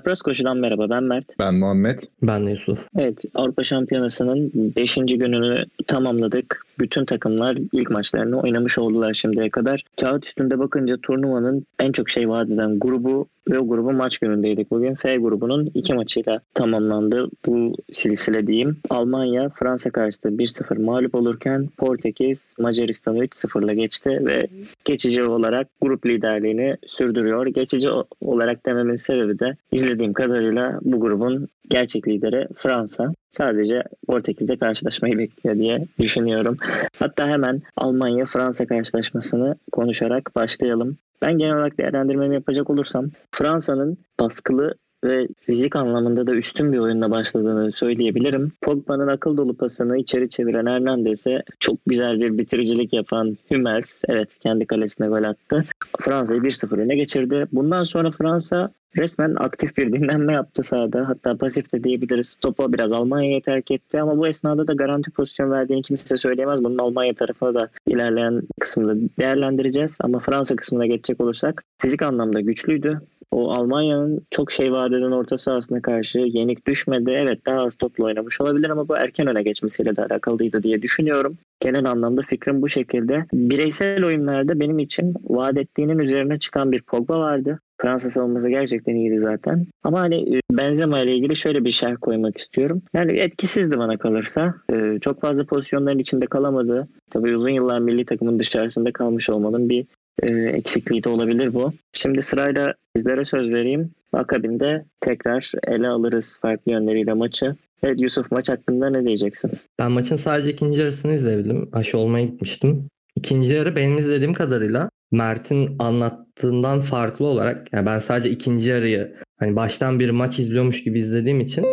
Çapraz Koşu'dan merhaba ben Mert. Ben Muhammed. Ben de Yusuf. Evet Avrupa Şampiyonası'nın 5. gününü tamamladık. Bütün takımlar ilk maçlarını oynamış oldular şimdiye kadar. Kağıt üstünde bakınca turnuvanın en çok şey vaat eden grubu ve o grubun maç günündeydik bugün. F grubunun iki maçıyla tamamlandı bu silsile diyeyim. Almanya Fransa karşısında 1-0 mağlup olurken Portekiz Macaristan'ı 3-0'la geçti ve geçici olarak grup liderliğini sürdürüyor. Geçici olarak dememin sebebi de izlediğim kadarıyla bu grubun gerçek lideri Fransa. Sadece Portekiz'de karşılaşmayı bekliyor diye düşünüyorum. Hatta hemen Almanya-Fransa karşılaşmasını konuşarak başlayalım. Ben genel olarak değerlendirmemi yapacak olursam Fransa'nın baskılı ve fizik anlamında da üstün bir oyunla başladığını söyleyebilirim. Pogba'nın akıl dolu pasını içeri çeviren Hernandez'e çok güzel bir bitiricilik yapan Hummels, evet kendi kalesine gol attı. Fransa'yı 1-0 öne geçirdi. Bundan sonra Fransa resmen aktif bir dinlenme yaptı sahada. Hatta pasif de diyebiliriz. Topu biraz Almanya'ya terk etti ama bu esnada da garanti pozisyon verdiğini kimse söyleyemez. Bunun Almanya tarafına da ilerleyen kısmında değerlendireceğiz. Ama Fransa kısmına geçecek olursak fizik anlamda güçlüydü. O Almanya'nın çok şey vaat eden orta sahasına karşı yenik düşmedi. Evet daha az topla oynamış olabilir ama bu erken öne geçmesiyle de alakalıydı diye düşünüyorum. Genel anlamda fikrim bu şekilde. Bireysel oyunlarda benim için vaat ettiğinin üzerine çıkan bir Pogba vardı. Fransa savunması gerçekten iyiydi zaten. Ama hani e, Benzema ile ilgili şöyle bir şerh koymak istiyorum. Yani etkisizdi bana kalırsa. E, çok fazla pozisyonların içinde kalamadı. Tabii uzun yıllar milli takımın dışarısında kalmış olmanın bir e, eksikliği de olabilir bu. Şimdi sırayla sizlere söz vereyim. Akabinde tekrar ele alırız farklı yönleriyle maçı. Evet Yusuf maç hakkında ne diyeceksin? Ben maçın sadece ikinci yarısını izleyebildim. Aşı olmaya gitmiştim. İkinci yarı benim izlediğim kadarıyla Mert'in anlattığından farklı olarak yani ben sadece ikinci yarıyı hani baştan bir maç izliyormuş gibi izlediğim için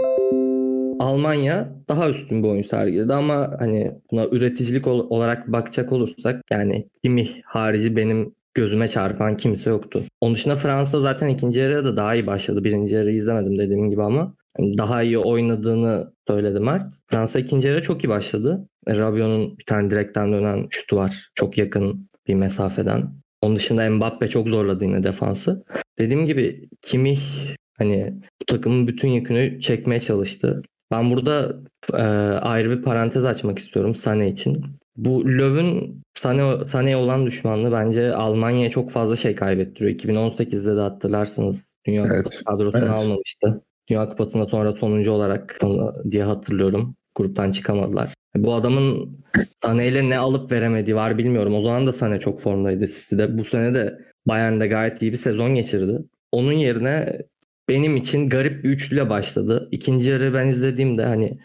Almanya daha üstün bir oyun sergiledi ama hani buna üreticilik olarak bakacak olursak yani Kimi harici benim gözüme çarpan kimse yoktu. Onun dışında Fransa zaten ikinci yarıya da daha iyi başladı. Birinci yarıyı izlemedim dediğim gibi ama daha iyi oynadığını söyledi Mert. Fransa ikinci yarı çok iyi başladı. Rabiot'un bir tane direkten dönen şutu var. Çok yakın bir mesafeden. Onun dışında Mbappe çok zorladı yine defansı. Dediğim gibi Kimi hani bu takımın bütün yükünü çekmeye çalıştı. Ben burada e, ayrı bir parantez açmak istiyorum Sane için. Bu Löw'ün Sane, Sane'ye olan düşmanlığı bence Almanya'ya çok fazla şey kaybettiriyor. 2018'de de hatırlarsınız Dünya evet, kadrosunu evet. almamıştı. Dünya Kupası'nda sonra sonuncu olarak diye hatırlıyorum. Gruptan çıkamadılar. Bu adamın Sane ile ne alıp veremediği var bilmiyorum. O zaman da Sane çok formdaydı City'de. Bu sene de Bayern'de gayet iyi bir sezon geçirdi. Onun yerine benim için garip bir üçlüyle başladı. İkinci yarı ben izlediğimde hani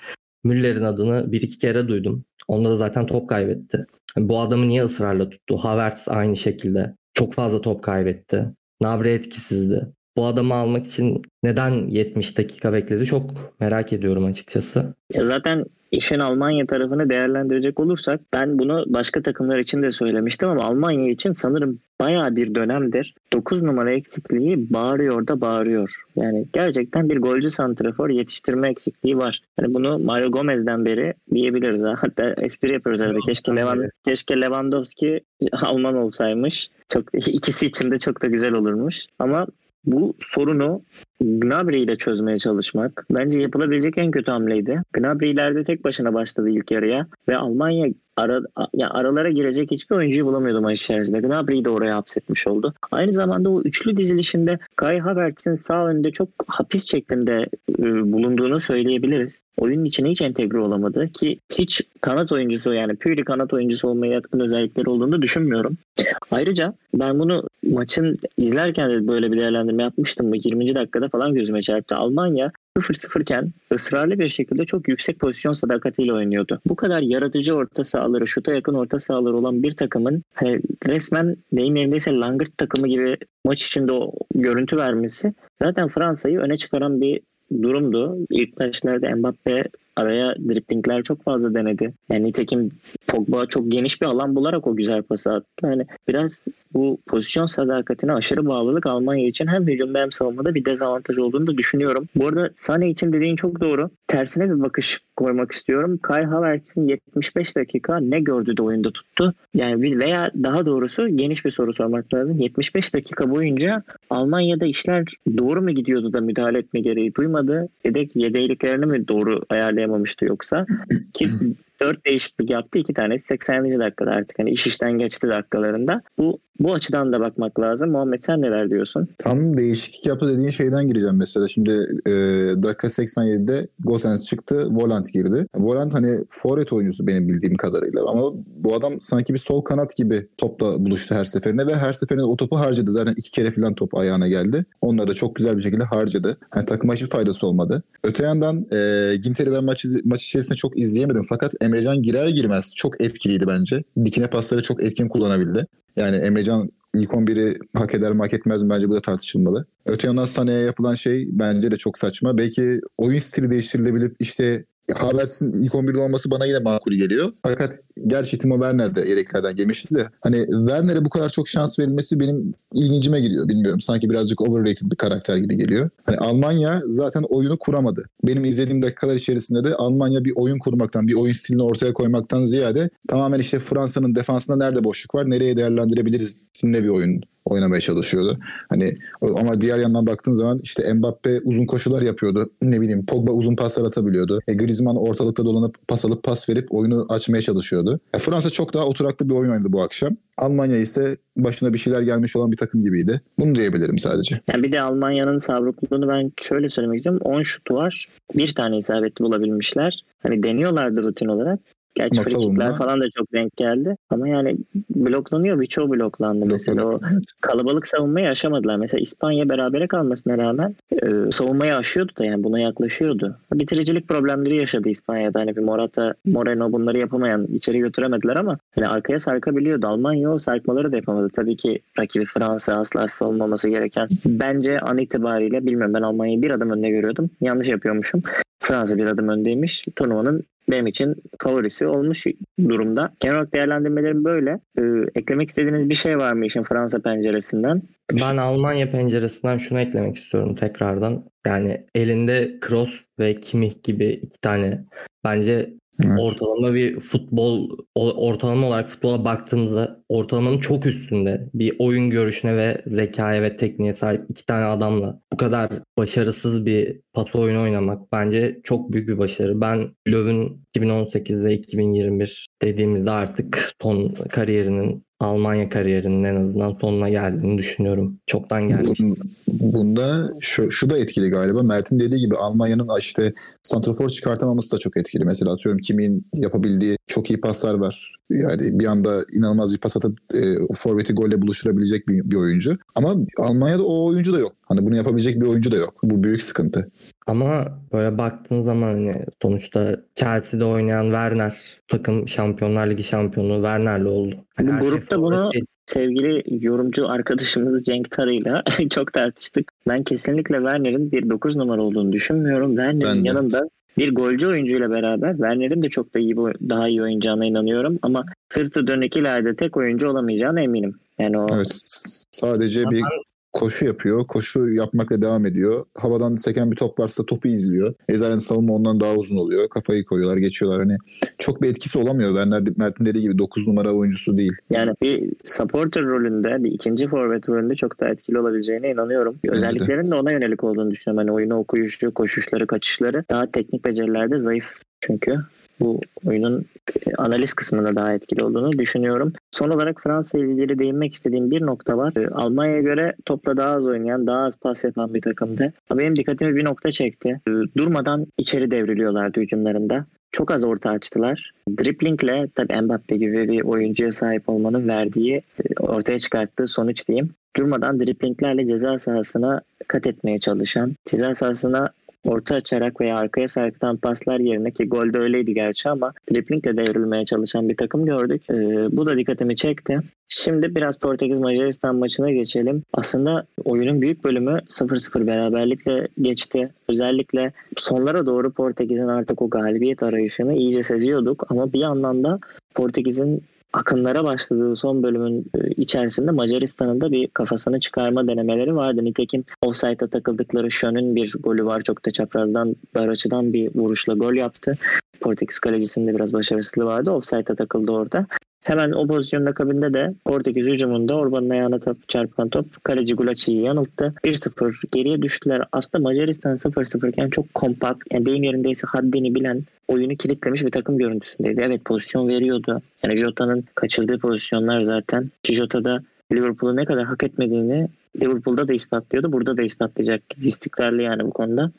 Müller'in adını bir iki kere duydum. Onda da zaten top kaybetti. Bu adamı niye ısrarla tuttu? Havertz aynı şekilde. Çok fazla top kaybetti. Nabre etkisizdi. Bu adamı almak için neden 70 dakika bekledi çok merak ediyorum açıkçası. Ya zaten işin Almanya tarafını değerlendirecek olursak ben bunu başka takımlar için de söylemiştim ama Almanya için sanırım baya bir dönemdir 9 numara eksikliği bağırıyor da bağırıyor. Yani gerçekten bir golcü santrafor yetiştirme eksikliği var. Yani bunu Mario Gomez'den beri diyebiliriz. Ha. Hatta espri yapıyoruz arada. Keşke, Levan, keşke Lewandowski Alman olsaymış. Çok ikisi için de çok da güzel olurmuş. Ama bu sorunu Gnabry ile çözmeye çalışmak bence yapılabilecek en kötü hamleydi. Gnabry ileride tek başına başladı ilk yarıya ve Almanya ara, ya aralara girecek hiçbir oyuncuyu bulamıyordu maç içerisinde. Gnabry'i de oraya hapsetmiş oldu. Aynı zamanda o üçlü dizilişinde Kai Havertz'in sağ önünde çok hapis şeklinde e, bulunduğunu söyleyebiliriz. Oyunun içine hiç entegre olamadı ki hiç kanat oyuncusu yani püri kanat oyuncusu olmaya yatkın özellikleri olduğunu düşünmüyorum. Ayrıca ben bunu maçın izlerken de böyle bir değerlendirme yapmıştım. Bu 20. dakikada falan gözüme çarptı. Almanya 0-0 iken ısrarlı bir şekilde çok yüksek pozisyon sadakatiyle oynuyordu. Bu kadar yaratıcı orta sahaları, şuta yakın orta sahaları olan bir takımın he, resmen deyim yerindeyse langırt takımı gibi maç içinde o görüntü vermesi zaten Fransa'yı öne çıkaran bir durumdu. İlk başlarda Mbappe araya driplingler çok fazla denedi. Yani nitekim Pogba çok geniş bir alan bularak o güzel pası attı. Yani biraz bu pozisyon sadakatine aşırı bağlılık Almanya için hem hücumda hem savunmada bir dezavantaj olduğunu da düşünüyorum. Bu arada Sane için dediğin çok doğru. Tersine bir bakış koymak istiyorum. Kai Havertz'in 75 dakika ne gördü de oyunda tuttu? Yani bir veya daha doğrusu geniş bir soru sormak lazım. 75 dakika boyunca Almanya'da işler doğru mu gidiyordu da müdahale etme gereği duymadı? Yedek yedekliklerini mi doğru ayarlayamamıştı yoksa? Ki 4 değişiklik yaptı. iki tanesi 80. dakikada artık hani iş işten geçti dakikalarında. Bu bu açıdan da bakmak lazım. Muhammed sen neler diyorsun? Tam değişiklik yaptı dediğin şeyden gireceğim mesela. Şimdi e, dakika 87'de Gosens çıktı. Volant girdi. Volant hani forvet oyuncusu benim bildiğim kadarıyla. Ama bu adam sanki bir sol kanat gibi topla buluştu her seferinde ve her seferinde o topu harcadı. Zaten iki kere falan top ayağına geldi. Onları da çok güzel bir şekilde harcadı. Yani takıma hiçbir faydası olmadı. Öte yandan e, Ginter'i ben maç, maç içerisinde çok izleyemedim. Fakat Emrecan girer girmez çok etkiliydi bence. Dikine pasları çok etkin kullanabildi. Yani Emrecan ilk 11'i hak eder mi hak etmez mi bence bu da tartışılmalı. Öte yandan Sané'ye yapılan şey bence de çok saçma. Belki oyun stili değiştirilebilip işte Havertz'in ilk 11'de olması bana yine makul geliyor. Fakat gerçi Timo Werner de yedeklerden gelmişti de hani Werner'e bu kadar çok şans verilmesi benim ilgincime geliyor. Bilmiyorum sanki birazcık overrated bir karakter gibi geliyor. Hani Almanya zaten oyunu kuramadı. Benim izlediğim dakikalar içerisinde de Almanya bir oyun kurmaktan, bir oyun stilini ortaya koymaktan ziyade tamamen işte Fransa'nın defansında nerede boşluk var, nereye değerlendirebiliriz simle bir oyun oynamaya çalışıyordu. Hani ama diğer yandan baktığın zaman işte Mbappe uzun koşular yapıyordu. Ne bileyim Pogba uzun paslar atabiliyordu. E, Griezmann ortalıkta dolanıp pas alıp pas verip oyunu açmaya çalışıyordu. E, Fransa çok daha oturaklı bir oyun oynadı bu akşam. Almanya ise başına bir şeyler gelmiş olan bir takım gibiydi. Bunu diyebilirim sadece. Yani bir de Almanya'nın savrukluğunu ben şöyle söylemek istiyorum. 10 şutu var. Bir tane isabetli bulabilmişler. Hani deniyorlardı rutin olarak. Gerçi Ama frikikler falan da çok denk geldi. Ama yani bloklanıyor. Birçoğu bloklandı mesela. O kalabalık savunmayı aşamadılar. Mesela İspanya berabere kalmasına rağmen e, savunmayı aşıyordu da yani buna yaklaşıyordu. Bitiricilik problemleri yaşadı İspanya'da. Hani bir Morata, Moreno bunları yapamayan içeri götüremediler ama hani arkaya sarkabiliyordu. Almanya o sarkmaları da yapamadı. Tabii ki rakibi Fransa asla hafif olmaması gereken. Bence an itibariyle bilmiyorum ben Almanya'yı bir adım önde görüyordum. Yanlış yapıyormuşum. Fransa bir adım öndeymiş. Turnuvanın benim için favorisi olmuş durumda. Genel olarak değerlendirmelerim böyle. Ee, eklemek istediğiniz bir şey var mı işin Fransa penceresinden? Ben Almanya penceresinden şunu eklemek istiyorum tekrardan. Yani elinde Kroos ve Kimmich gibi iki tane bence Evet. ortalama bir futbol ortalama olarak futbola baktığımızda ortalamanın çok üstünde bir oyun görüşüne ve zekaya ve tekniğe sahip iki tane adamla bu kadar başarısız bir pas oyunu oynamak bence çok büyük bir başarı. Ben Löw'ün 2018 ve 2021 dediğimizde artık son kariyerinin Almanya kariyerinin en azından sonuna geldiğini düşünüyorum. Çoktan geldi. Bun- Bunda şu, şu da etkili galiba. Mert'in dediği gibi Almanya'nın işte santrafor çıkartamaması da çok etkili. Mesela atıyorum kimin yapabildiği çok iyi paslar var. Yani bir anda inanılmaz bir pas atıp e, forveti golle buluşturabilecek bir, bir oyuncu. Ama Almanya'da o oyuncu da yok. Hani bunu yapabilecek bir oyuncu da yok. Bu büyük sıkıntı. Ama böyle baktığın zaman hani sonuçta Chelsea'de oynayan Werner takım Şampiyonlar Ligi şampiyonu Werner'le oldu. Hani Bu her şey grupta bunu- değil. Sevgili yorumcu arkadaşımız Cenk Tarı'yla çok tartıştık. Ben kesinlikle Werner'in bir 9 numara olduğunu düşünmüyorum. Werner'in yanında bir golcü oyuncuyla beraber Werner'in de çok da iyi bir- daha iyi oynayacağına inanıyorum ama sırtı dönük ileride tek oyuncu olamayacağına eminim. Yani o Evet. Sadece bir koşu yapıyor. Koşu yapmakla devam ediyor. Havadan seken bir top varsa topu izliyor. Ezayen savunma ondan daha uzun oluyor. Kafayı koyuyorlar, geçiyorlar. Hani çok bir etkisi olamıyor. Werner Mert'in dediği gibi 9 numara oyuncusu değil. Yani bir supporter rolünde, bir ikinci forvet rolünde çok daha etkili olabileceğine inanıyorum. de. Özelliklerinin de ona yönelik olduğunu düşünüyorum. Hani oyunu okuyuşu, koşuşları, kaçışları daha teknik becerilerde zayıf çünkü. Bu oyunun e, analiz kısmında daha etkili olduğunu düşünüyorum. Son olarak Fransa ilgili değinmek istediğim bir nokta var. E, Almanya'ya göre topla daha az oynayan, daha az pas yapan bir takımdı. Benim dikkatimi bir nokta çekti. E, Durmadan içeri devriliyorlardı hücumlarında. Çok az orta açtılar. Driplingle tabii Mbappe gibi bir oyuncuya sahip olmanın verdiği, ortaya çıkarttığı sonuç diyeyim. Durmadan driplinglerle ceza sahasına kat etmeye çalışan, ceza sahasına orta açarak veya arkaya sarkıtan paslar yerine ki golde öyleydi gerçi ama driplingle devrilmeye çalışan bir takım gördük. Ee, bu da dikkatimi çekti. Şimdi biraz Portekiz Macaristan maçına geçelim. Aslında oyunun büyük bölümü 0-0 beraberlikle geçti. Özellikle sonlara doğru Portekiz'in artık o galibiyet arayışını iyice seziyorduk ama bir yandan da Portekiz'in akınlara başladığı son bölümün e, içerisinde Macaristan'ın da bir kafasını çıkarma denemeleri vardı. Nitekim offside'a takıldıkları Şön'ün bir golü var. Çok da çaprazdan dar açıdan bir vuruşla gol yaptı. Portekiz kalecisinde biraz başarısızlığı vardı. Offside'a takıldı orada. Hemen o pozisyonun akabinde de Portekiz hücumunda Orban'ın ayağına top, çarpan top kaleci Gulaçi'yi yanılttı. 1-0 geriye düştüler. Aslında Macaristan 0-0 iken çok kompakt, yani deyim yerindeyse haddini bilen oyunu kilitlemiş bir takım görüntüsündeydi. Evet pozisyon veriyordu. Yani Jota'nın kaçırdığı pozisyonlar zaten. Ki Jota da Liverpool'u ne kadar hak etmediğini Liverpool'da da ispatlıyordu. Burada da ispatlayacak. İstikrarlı yani bu konuda.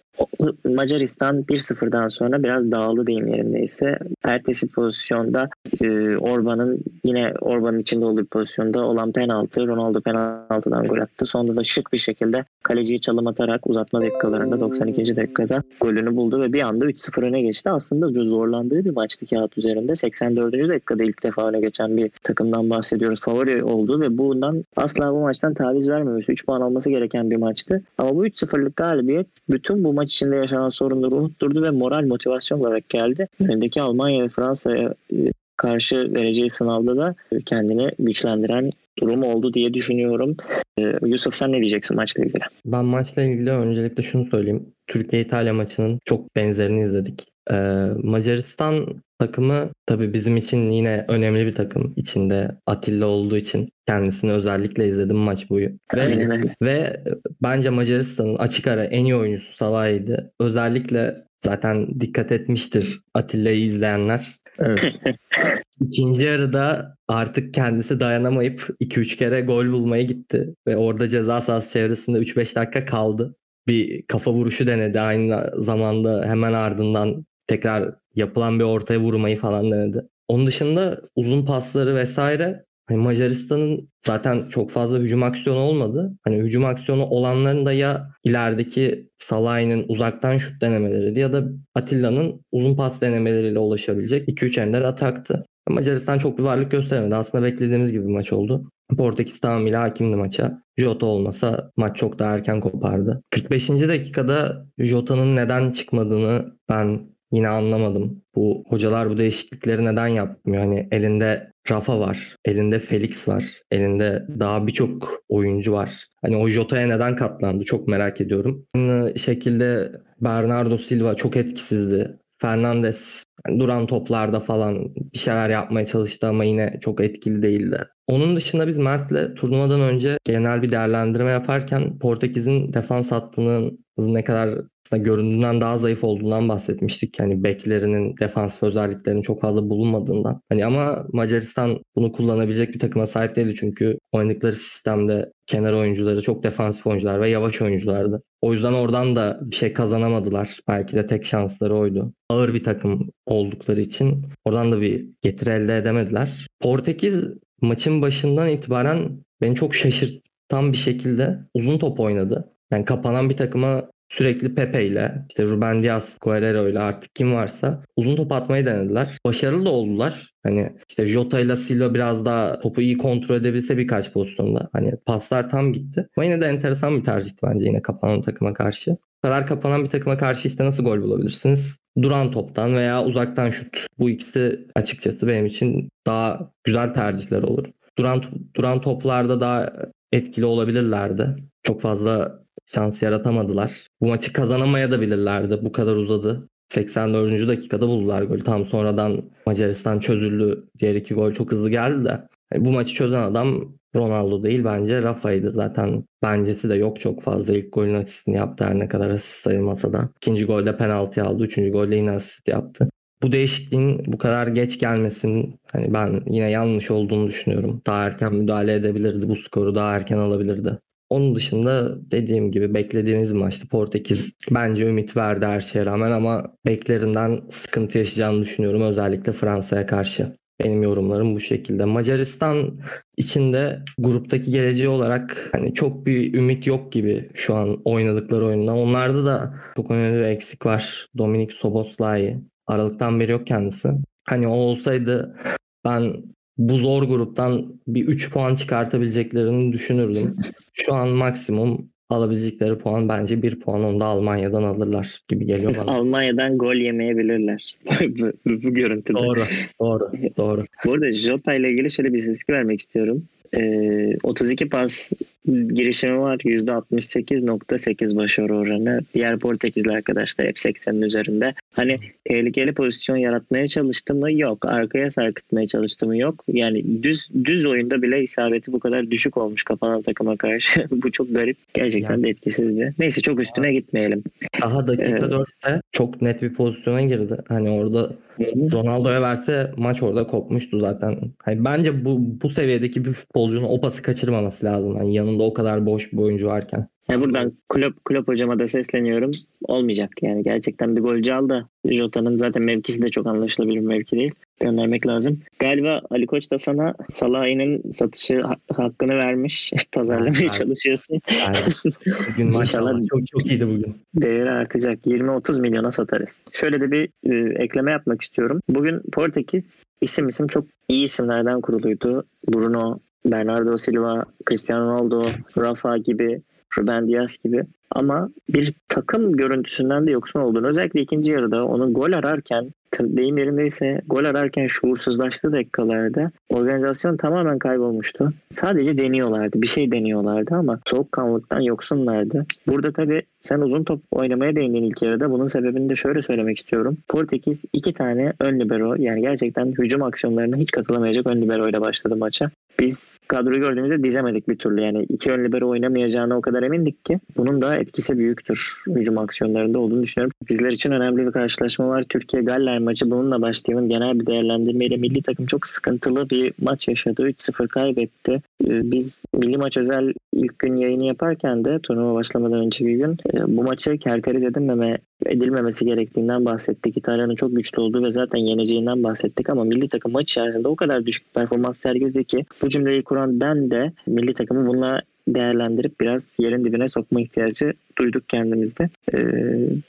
Macaristan 1-0'dan sonra biraz dağıldı deyim yerindeyse. Ertesi pozisyonda e, Orban'ın yine Orban'ın içinde olduğu pozisyonda olan penaltı. Ronaldo penaltıdan gol attı. Sonunda da şık bir şekilde kaleciyi çalım atarak uzatma dakikalarında 92. dakikada golünü buldu ve bir anda 3-0 öne geçti. Aslında zorlandığı bir maçtı kağıt üzerinde. 84. dakikada ilk defa öne geçen bir takımdan bahsediyoruz. Favori oldu ve bundan asla bu maçtan taviz vermemiş. 3 puan alması gereken bir maçtı. Ama bu 3-0'lık galibiyet bütün bu maç içinde yaşanan sorunları unutturdu ve moral motivasyon olarak geldi. Önündeki Almanya ve Fransa'ya e, karşı vereceği sınavda da kendini güçlendiren durum oldu diye düşünüyorum. Ee, Yusuf sen ne diyeceksin maçla ilgili? Ben maçla ilgili öncelikle şunu söyleyeyim. Türkiye-İtalya maçının çok benzerini izledik. Ee, Macaristan takımı tabii bizim için yine önemli bir takım. içinde Atilla olduğu için kendisini özellikle izledim maç boyu. Ve, ve bence Macaristan'ın açık ara en iyi oyuncusu Salah'ydı. Özellikle zaten dikkat etmiştir Atilla'yı izleyenler. Evet. İkinci yarıda artık kendisi dayanamayıp 2-3 kere gol bulmaya gitti. Ve orada ceza sahası çevresinde 3-5 dakika kaldı. Bir kafa vuruşu denedi. Aynı zamanda hemen ardından tekrar yapılan bir ortaya vurmayı falan denedi. Onun dışında uzun pasları vesaire Hani Macaristan'ın zaten çok fazla hücum aksiyonu olmadı. Hani hücum aksiyonu olanların da ya ilerideki Salah'ın uzaktan şut denemeleri ya da Atilla'nın uzun pas denemeleriyle ulaşabilecek 2-3 ender ataktı. Macaristan çok bir varlık gösteremedi. Aslında beklediğimiz gibi bir maç oldu. Portekiz tamamıyla hakimdi maça. Jota olmasa maç çok daha erken kopardı. 45. dakikada Jota'nın neden çıkmadığını ben yine anlamadım. Bu hocalar bu değişiklikleri neden yapmıyor? Hani elinde Rafa var, elinde Felix var, elinde daha birçok oyuncu var. Hani o Jota'ya neden katlandı çok merak ediyorum. Aynı şekilde Bernardo Silva çok etkisizdi. Fernandes yani duran toplarda falan bir şeyler yapmaya çalıştı ama yine çok etkili değildi. Onun dışında biz Mert'le turnuvadan önce genel bir değerlendirme yaparken Portekiz'in defans hattının ne kadar göründüğünden daha zayıf olduğundan bahsetmiştik. Hani beklerinin defansif özelliklerinin çok fazla bulunmadığından. Hani ama Macaristan bunu kullanabilecek bir takıma sahip değildi çünkü oynadıkları sistemde kenar oyuncuları çok defansif oyuncular ve yavaş oyunculardı. O yüzden oradan da bir şey kazanamadılar. Belki de tek şansları oydu. Ağır bir takım oldukları için oradan da bir getiri elde edemediler. Portekiz maçın başından itibaren beni çok şaşırtan bir şekilde uzun top oynadı. Yani kapanan bir takıma sürekli Pepe ile işte Ruben Dias, Guerrero ile artık kim varsa uzun top atmayı denediler. Başarılı da oldular. Hani işte Jota ile Silva biraz daha topu iyi kontrol edebilse birkaç pozisyonda. Hani paslar tam gitti. Ama yine de enteresan bir tercihti bence yine kapanan takıma karşı. Bu kadar kapanan bir takıma karşı işte nasıl gol bulabilirsiniz? Duran toptan veya uzaktan şut. Bu ikisi açıkçası benim için daha güzel tercihler olur. Duran duran toplarda daha etkili olabilirlerdi. Çok fazla şans yaratamadılar. Bu maçı kazanamaya da bilirlerdi. Bu kadar uzadı. 84. dakikada buldular golü. Tam sonradan Macaristan çözüldü. Diğer iki gol çok hızlı geldi de. Yani bu maçı çözen adam Ronaldo değil bence Rafa'ydı. Zaten bencesi de yok çok fazla. İlk golün asistini yaptı her ne kadar asist sayılmasa da. İkinci golde penaltı aldı. Üçüncü golde yine asist yaptı. Bu değişikliğin bu kadar geç gelmesinin hani ben yine yanlış olduğunu düşünüyorum. Daha erken müdahale edebilirdi. Bu skoru daha erken alabilirdi. Onun dışında dediğim gibi beklediğimiz maçtı. Portekiz bence ümit verdi her şeye rağmen ama beklerinden sıkıntı yaşayacağını düşünüyorum özellikle Fransa'ya karşı. Benim yorumlarım bu şekilde. Macaristan içinde gruptaki geleceği olarak hani çok bir ümit yok gibi şu an oynadıkları oyunda. Onlarda da çok önemli bir eksik var. Dominik Soboslai. Aralıktan beri yok kendisi. Hani o olsaydı ben bu zor gruptan bir 3 puan çıkartabileceklerini düşünürdüm. Şu an maksimum alabilecekleri puan bence bir puan onu da Almanya'dan alırlar gibi geliyor bana. Almanya'dan gol yemeyebilirler. bu, bu, bu görüntüde. Doğru, doğru, doğru. Bu arada Jota ile ilgili şöyle bir istatistik vermek istiyorum. Ee, 32 pas girişimi var. %68.8 başarı oranı. Diğer Portekizli arkadaşlar hep 80'in üzerinde. Hani tehlikeli pozisyon yaratmaya çalıştı mı? Yok. Arkaya sarkıtmaya çalıştı mı? Yok. Yani düz düz oyunda bile isabeti bu kadar düşük olmuş kapanan takıma karşı. bu çok garip. Gerçekten yani. de etkisizdi. Neyse çok üstüne Aa. gitmeyelim. Daha dakika ee, 4'te çok net bir pozisyona girdi. Hani orada Ronaldo'ya verse maç orada kopmuştu zaten. Hani bence bu bu seviyedeki bir futbolcunun o pası kaçırmaması lazım. Hani yanında o kadar boş bir oyuncu varken. Yani buradan kulüp kulüp hocama da sesleniyorum. Olmayacak yani. Gerçekten bir golcü al da Jota'nın zaten mevkisi de çok anlaşılabilir bir mevki değil. Göndermek lazım. Galiba Ali Koç da sana Salah'ın satışı hakkını vermiş. Pazarlamaya çalışıyorsun. Aynen. Bugün maşallah çok çok iyiydi bugün. Değeri artacak. 20-30 milyona satarız. Şöyle de bir e, ekleme yapmak istiyorum. Bugün Portekiz isim isim çok iyi isimlerden kuruluydu. Bruno, Bernardo Silva, Cristiano Ronaldo, Rafa gibi Ruben Diaz gibi. Ama bir takım görüntüsünden de yoksun olduğunu özellikle ikinci yarıda onu gol ararken deyim yerindeyse gol ararken şuursuzlaştığı dakikalarda organizasyon tamamen kaybolmuştu. Sadece deniyorlardı. Bir şey deniyorlardı ama soğukkanlılıktan yoksunlardı. Burada tabii sen uzun top oynamaya değindin ilk yarıda. Bunun sebebini de şöyle söylemek istiyorum. Portekiz iki tane ön libero yani gerçekten hücum aksiyonlarına hiç katılamayacak ön libero ile başladı maça. Biz kadroyu gördüğümüzde dizemedik bir türlü. Yani iki ön libero oynamayacağına o kadar emindik ki bunun da etkisi büyüktür hücum aksiyonlarında olduğunu düşünüyorum. Bizler için önemli bir karşılaşma var. Türkiye-Galler maçı bununla başlayalım. Genel bir değerlendirmeyle milli takım çok sıkıntılı bir maç yaşadı. 3-0 kaybetti. Ee, biz milli maç özel ilk gün yayını yaparken de turnuva başlamadan önceki gün e, bu maçı kerteriz edilmeme edilmemesi gerektiğinden bahsettik. İtalya'nın çok güçlü olduğu ve zaten yeneceğinden bahsettik ama milli takım maç içerisinde o kadar düşük performans sergiledi ki bu cümleyi kuran ben de milli takımı bununla değerlendirip biraz yerin dibine sokma ihtiyacı duyduk kendimizde. Ee,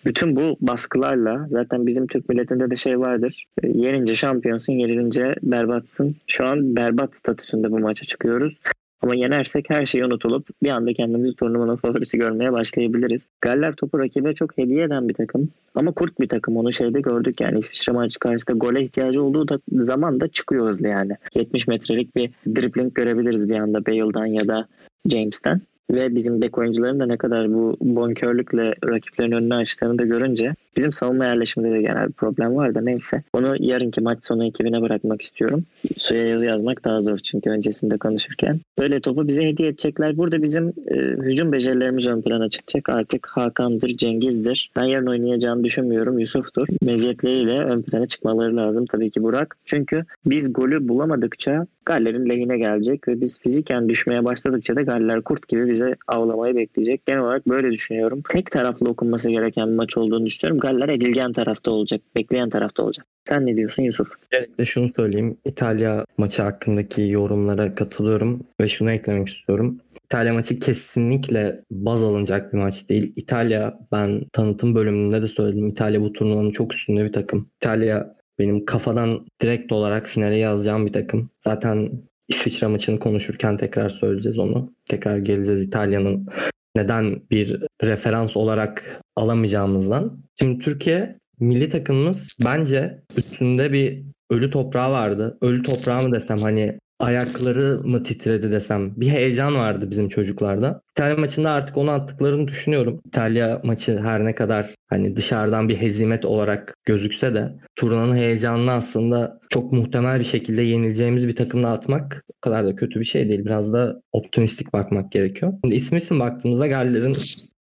bütün bu baskılarla zaten bizim Türk milletinde de şey vardır. Ee, yenince şampiyonsun, yenilince berbatsın. Şu an berbat statüsünde bu maça çıkıyoruz. Ama yenersek her şey unutulup bir anda kendimizi turnuvanın favorisi görmeye başlayabiliriz. Galler topu rakibe çok hediye eden bir takım. Ama kurt bir takım. Onu şeyde gördük yani İsviçre maçı karşısında gole ihtiyacı olduğu da zaman da çıkıyor hızlı yani. 70 metrelik bir dribbling görebiliriz bir anda Bale'dan ya da James'ten. Ve bizim bek oyuncuların da ne kadar bu bonkörlükle rakiplerin önüne açtığını da görünce bizim savunma yerleşiminde de genel bir problem var da neyse. Onu yarınki maç sonu ekibine bırakmak istiyorum. Suya yazı yazmak daha zor çünkü öncesinde konuşurken. Böyle topu bize hediye edecekler. Burada bizim e, hücum becerilerimiz ön plana çıkacak. Artık Hakan'dır, Cengiz'dir. Ben yarın oynayacağını düşünmüyorum. Yusuf'tur. Meziyetleriyle ön plana çıkmaları lazım tabii ki Burak. Çünkü biz golü bulamadıkça Galler'in lehine gelecek ve biz fiziken düşmeye başladıkça da Galler kurt gibi bize avlamayı bekleyecek. Genel olarak böyle düşünüyorum. Tek taraflı okunması gereken bir maç olduğunu düşünüyorum. Galler edilgen tarafta olacak. Bekleyen tarafta olacak. Sen ne diyorsun Yusuf? Öncelikle şunu söyleyeyim. İtalya maçı hakkındaki yorumlara katılıyorum ve şunu eklemek istiyorum. İtalya maçı kesinlikle baz alınacak bir maç değil. İtalya ben tanıtım bölümünde de söyledim. İtalya bu turnuvanın çok üstünde bir takım. İtalya benim kafadan direkt olarak finale yazacağım bir takım. Zaten İsviçre maçını konuşurken tekrar söyleyeceğiz onu. Tekrar geleceğiz İtalya'nın neden bir referans olarak alamayacağımızdan. Şimdi Türkiye milli takımımız bence üstünde bir ölü toprağı vardı. Ölü toprağı mı desem hani ayakları mı titredi desem bir heyecan vardı bizim çocuklarda. İtalya maçında artık onu attıklarını düşünüyorum. İtalya maçı her ne kadar hani dışarıdan bir hezimet olarak gözükse de turnuvanın heyecanını aslında çok muhtemel bir şekilde yenileceğimiz bir takımla atmak o kadar da kötü bir şey değil. Biraz da optimistik bakmak gerekiyor. Şimdi ismi için baktığımızda Galler'in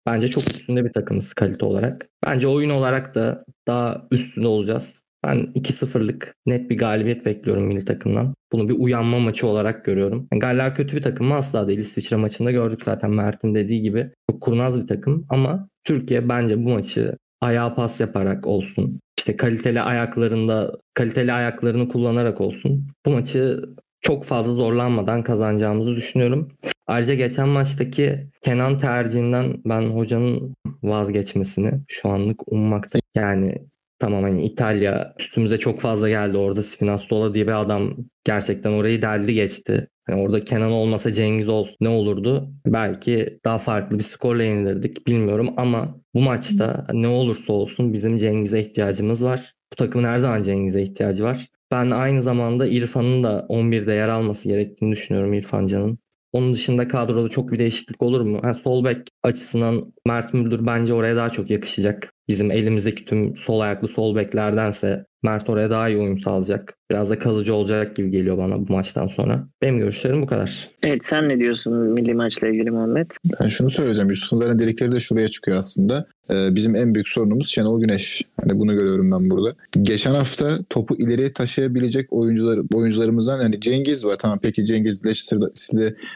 bence çok üstünde bir takımız kalite olarak. Bence oyun olarak da daha üstünde olacağız. Ben 2-0'lık net bir galibiyet bekliyorum milli takımdan. Bunu bir uyanma maçı olarak görüyorum. Yani Galler kötü bir takım mı? Asla değil. İsviçre maçında gördük zaten Mert'in dediği gibi. Çok kurnaz bir takım ama Türkiye bence bu maçı ayağa pas yaparak olsun, işte kaliteli ayaklarında kaliteli ayaklarını kullanarak olsun. Bu maçı çok fazla zorlanmadan kazanacağımızı düşünüyorum. Ayrıca geçen maçtaki Kenan tercihinden ben hocanın vazgeçmesini şu anlık ummakta. Yani tamam hani İtalya üstümüze çok fazla geldi orada Spinazzola diye bir adam gerçekten orayı deldi geçti. Yani orada Kenan olmasa Cengiz olsun ne olurdu? Belki daha farklı bir skorla yenilirdik bilmiyorum ama bu maçta ne olursa olsun bizim Cengiz'e ihtiyacımız var. Bu takımın her zaman Cengiz'e ihtiyacı var. Ben aynı zamanda İrfan'ın da 11'de yer alması gerektiğini düşünüyorum İrfan Can'ın. Onun dışında kadroda çok bir değişiklik olur mu? Yani sol bek açısından Mert Müldür bence oraya daha çok yakışacak. Bizim elimizdeki tüm sol ayaklı sol beklerdense Mert oraya daha iyi uyum sağlayacak. Biraz da kalıcı olacak gibi geliyor bana bu maçtan sonra. Benim görüşlerim bu kadar. Evet sen ne diyorsun milli maçla ilgili Muhammed? Ben şunu söyleyeceğim. Yusuf'ların dedikleri de şuraya çıkıyor aslında. Ee, bizim en büyük sorunumuz Şenol Güneş. Hani bunu görüyorum ben burada. Geçen hafta topu ileriye taşıyabilecek oyuncular oyuncularımızdan hani Cengiz var. Tamam peki Cengiz Leicester'da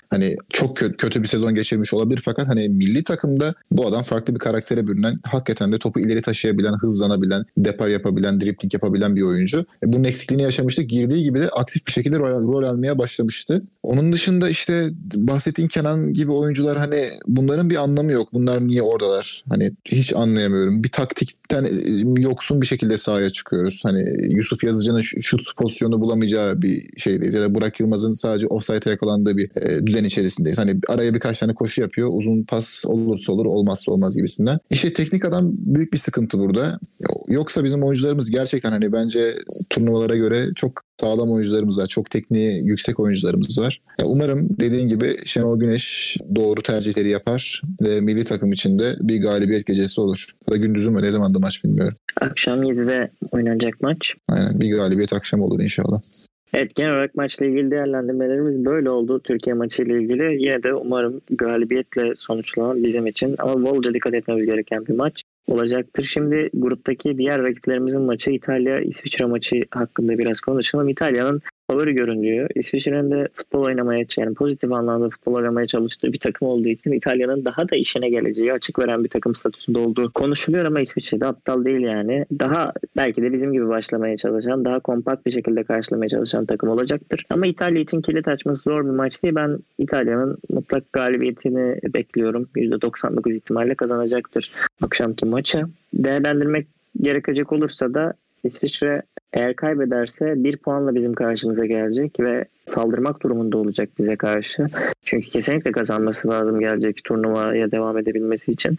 hani çok kötü, kötü bir sezon geçirmiş olabilir fakat hani milli takımda bu adam farklı bir karaktere bürünen hakikaten de topu ileri taşıyabilen, hızlanabilen, depar yapabilen, dripling yapabilen bir oyuncu. E, bunun eksikliğini yaşamıştık. Girdiği gibi de aktif bir şekilde rol, rol almaya başlamıştı. Onun dışında işte bahsettiğin Kenan gibi oyuncular hani bunların bir anlamı yok. Bunlar niye oradalar? Hani hiç anlayamıyorum. Bir taktikten e, yoksun bir şekilde sahaya çıkıyoruz. Hani Yusuf Yazıcı'nın şut pozisyonu bulamayacağı bir şeydeyiz. Ya da Burak Yılmaz'ın sadece offside'e yakalandığı bir e, düzen içerisindeyiz. Hani araya birkaç tane koşu yapıyor. Uzun pas olursa olur, olmazsa olmaz gibisinden. İşte teknik adam büyük bir sıkıntı burada. Yoksa bizim oyuncularımız gerçekten hani bence turnuvalara göre çok sağlam oyuncularımız var. Çok tekniği yüksek oyuncularımız var. Ya umarım dediğin gibi Şenol Güneş doğru tercihleri yapar ve milli takım içinde bir galibiyet gecesi olur. Ya da gündüzü mü ne zaman da maç bilmiyorum. Akşam 7'de oynanacak maç. Aynen bir galibiyet akşam olur inşallah. Evet genel olarak maçla ilgili değerlendirmelerimiz böyle oldu. Türkiye maçı ile ilgili. Yine de umarım galibiyetle sonuçlanan bizim için ama bolca dikkat etmemiz gereken bir maç olacaktır. Şimdi gruptaki diğer rakiplerimizin maçı İtalya-İsviçre maçı hakkında biraz konuşalım. İtalya'nın favori görünüyor. İsviçre'nin de futbol oynamaya yani pozitif anlamda futbol oynamaya çalıştığı bir takım olduğu için İtalya'nın daha da işine geleceği açık veren bir takım statüsünde olduğu konuşuluyor ama İsviçre'de aptal değil yani. Daha belki de bizim gibi başlamaya çalışan, daha kompakt bir şekilde karşılamaya çalışan takım olacaktır. Ama İtalya için kilit açması zor bir maç değil. Ben İtalya'nın mutlak galibiyetini bekliyorum. %99 ihtimalle kazanacaktır akşamki maçı. Değerlendirmek gerekecek olursa da İsviçre eğer kaybederse bir puanla bizim karşımıza gelecek ve saldırmak durumunda olacak bize karşı. Çünkü kesinlikle kazanması lazım gelecek turnuvaya devam edebilmesi için.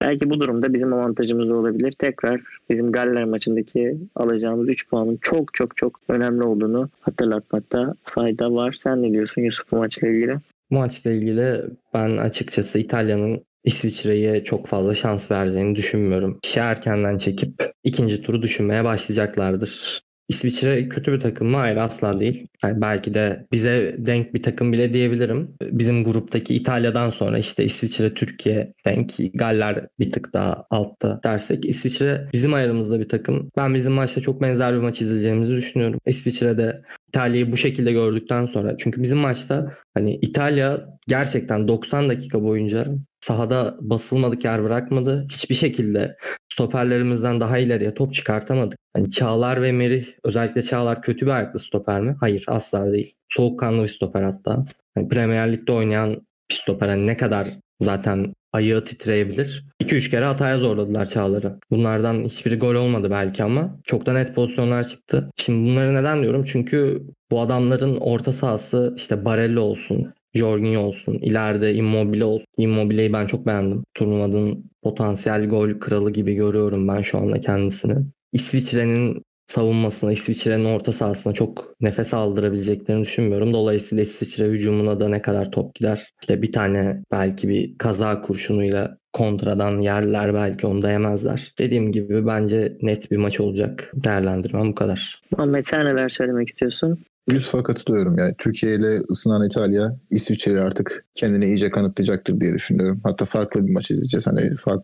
Belki bu durumda bizim avantajımız olabilir. Tekrar bizim Galler maçındaki alacağımız 3 puanın çok çok çok önemli olduğunu hatırlatmakta fayda var. Sen ne diyorsun Yusuf bu maçla ilgili? Bu maçla ilgili ben açıkçası İtalya'nın İsviçre'ye çok fazla şans vereceğini düşünmüyorum. İşi erkenden çekip ikinci turu düşünmeye başlayacaklardır. İsviçre kötü bir takım mı? Hayır asla değil. Yani belki de bize denk bir takım bile diyebilirim. Bizim gruptaki İtalya'dan sonra işte İsviçre, Türkiye denk. Galler bir tık daha altta dersek. İsviçre bizim ayarımızda bir takım. Ben bizim maçta çok benzer bir maç izleyeceğimizi düşünüyorum. İsviçre'de İtalya'yı bu şekilde gördükten sonra çünkü bizim maçta hani İtalya gerçekten 90 dakika boyunca sahada basılmadık yer bırakmadı. Hiçbir şekilde stoperlerimizden daha ileriye top çıkartamadık. Hani Çağlar ve Merih özellikle Çağlar kötü bir ayaklı stoper mi? Hayır asla değil. Soğukkanlı bir stoper hatta. Hani Premier Lig'de oynayan bir stoper hani ne kadar zaten ayağı titreyebilir. 2-3 kere hataya zorladılar Çağlar'ı. Bunlardan hiçbiri gol olmadı belki ama çok da net pozisyonlar çıktı. Şimdi bunları neden diyorum? Çünkü bu adamların orta sahası işte Barella olsun, Jorginho olsun, ileride Immobile olsun. Immobile'yi ben çok beğendim. Turnuvanın potansiyel gol kralı gibi görüyorum ben şu anda kendisini. İsviçre'nin savunmasına, İsviçre'nin orta sahasına çok nefes aldırabileceklerini düşünmüyorum. Dolayısıyla İsviçre hücumuna da ne kadar top gider. İşte bir tane belki bir kaza kurşunuyla kontradan yerler belki onu da yemezler. Dediğim gibi bence net bir maç olacak. Değerlendirmem bu kadar. Ahmet sen neler söylemek istiyorsun? Yusuf'a katılıyorum. Yani Türkiye ile ısınan İtalya İsviçre'yi artık kendini iyice kanıtlayacaktır diye düşünüyorum. Hatta farklı bir maç izleyeceğiz. Hani fark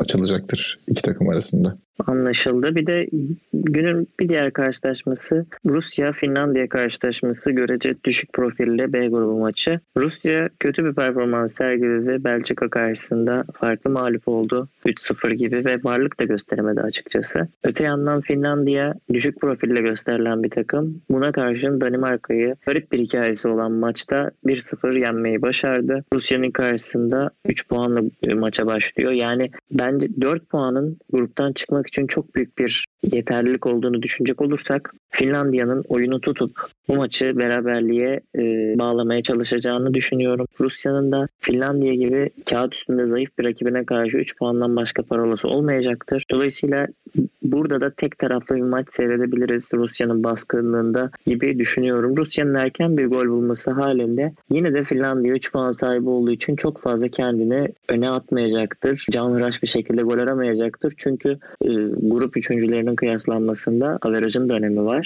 açılacaktır iki takım arasında. Anlaşıldı. Bir de günün bir diğer karşılaşması Rusya-Finlandiya karşılaşması görece düşük profilli B grubu maçı. Rusya kötü bir performans sergiledi. Belçika karşısında farklı mağlup oldu. 3-0 gibi ve varlık da gösteremedi açıkçası. Öte yandan Finlandiya düşük profille gösterilen bir takım. Buna karşın Danimarka'yı garip bir hikayesi olan maçta 1-0 yenmeyi başardı. Rusya'nın karşısında 3 puanla maça başlıyor. Yani bence 4 puanın gruptan çıkmak için çok büyük bir yeterlilik olduğunu düşünecek olursak Finlandiya'nın oyunu tutup bu maçı beraberliğe e, bağlamaya çalışacağını düşünüyorum. Rusya'nın da Finlandiya gibi kağıt üstünde zayıf bir rakibine karşı 3 puandan başka parolası olmayacaktır. Dolayısıyla burada da tek taraflı bir maç seyredebiliriz Rusya'nın baskınlığında gibi düşünüyorum. Rusya'nın erken bir gol bulması halinde yine de Finlandiya 3 puan sahibi olduğu için çok fazla kendini öne atmayacaktır. Canhıraş bir şekilde gol aramayacaktır. Çünkü e, grup üçüncülerinin kıyaslanmasında averajın da önemi var.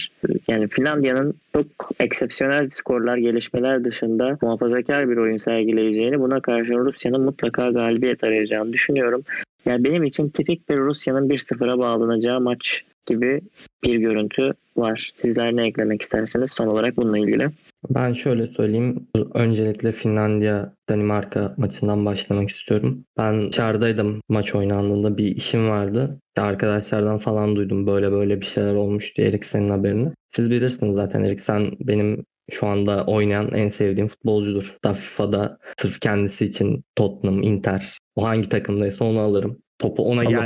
Yani Finlandiya'nın çok eksepsiyonel skorlar, gelişmeler dışında muhafazakar bir oyun sergileyeceğini, buna karşı Rusya'nın mutlaka galibiyet arayacağını düşünüyorum. Yani benim için tipik bir Rusya'nın 1-0'a bağlanacağı maç gibi bir görüntü var. Sizler ne eklemek istersiniz son olarak bununla ilgili? Ben şöyle söyleyeyim. Öncelikle Finlandiya Danimarka maçından başlamak istiyorum. Ben dışarıdaydım maç oynandığında bir işim vardı. Arkadaşlardan falan duydum böyle böyle bir şeyler olmuş diye Eriksen'in haberini. Siz bilirsiniz zaten Eriksen benim şu anda oynayan en sevdiğim futbolcudur. Da FIFA'da sırf kendisi için Tottenham, Inter o hangi takımdaysa onu alırım. Topu ona geldi.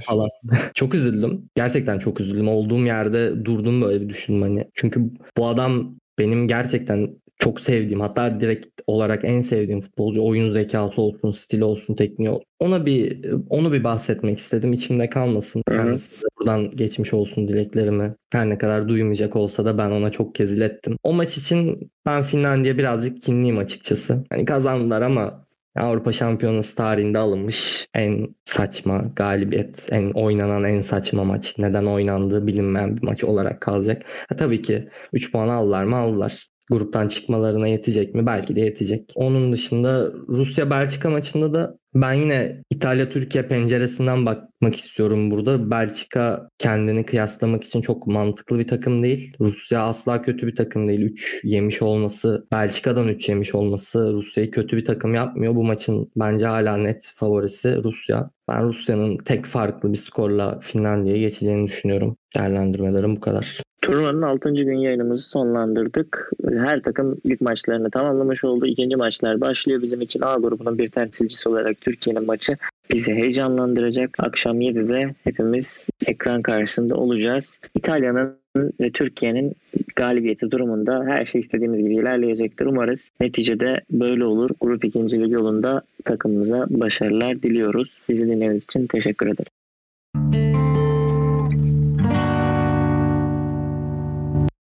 Falan. çok üzüldüm. Gerçekten çok üzüldüm. Olduğum yerde durdum böyle bir düşündüm hani. Çünkü bu adam benim gerçekten çok sevdiğim hatta direkt olarak en sevdiğim futbolcu oyun zekası olsun, stili olsun, tekniği olsun. Ona bir onu bir bahsetmek istedim. İçimde kalmasın. Kendisi buradan geçmiş olsun dileklerimi. Her ne kadar duymayacak olsa da ben ona çok kez ilettim. O maç için ben Finlandiya birazcık kinliyim açıkçası. Hani kazandılar ama Avrupa Şampiyonası tarihinde alınmış en saçma galibiyet, en oynanan en saçma maç. Neden oynandığı bilinmeyen bir maç olarak kalacak. Ha, tabii ki 3 puan aldılar mı aldılar gruptan çıkmalarına yetecek mi? Belki de yetecek. Onun dışında Rusya-Belçika maçında da ben yine İtalya-Türkiye penceresinden bakmak istiyorum burada. Belçika kendini kıyaslamak için çok mantıklı bir takım değil. Rusya asla kötü bir takım değil. 3 yemiş olması, Belçika'dan 3 yemiş olması Rusya'yı kötü bir takım yapmıyor. Bu maçın bence hala net favorisi Rusya. Ben Rusya'nın tek farklı bir skorla Finlandiya'ya geçeceğini düşünüyorum. Değerlendirmelerim bu kadar. Turnuvanın 6. gün yayınımızı sonlandırdık. Her takım lig maçlarını tamamlamış oldu. İkinci maçlar başlıyor. Bizim için A grubunun bir temsilcisi olarak Türkiye'nin maçı bizi heyecanlandıracak. Akşam 7'de hepimiz ekran karşısında olacağız. İtalya'nın ve Türkiye'nin galibiyeti durumunda her şey istediğimiz gibi ilerleyecektir. Umarız neticede böyle olur. Grup ikincilik yolunda takımımıza başarılar diliyoruz. Bizi dinlediğiniz için teşekkür ederim.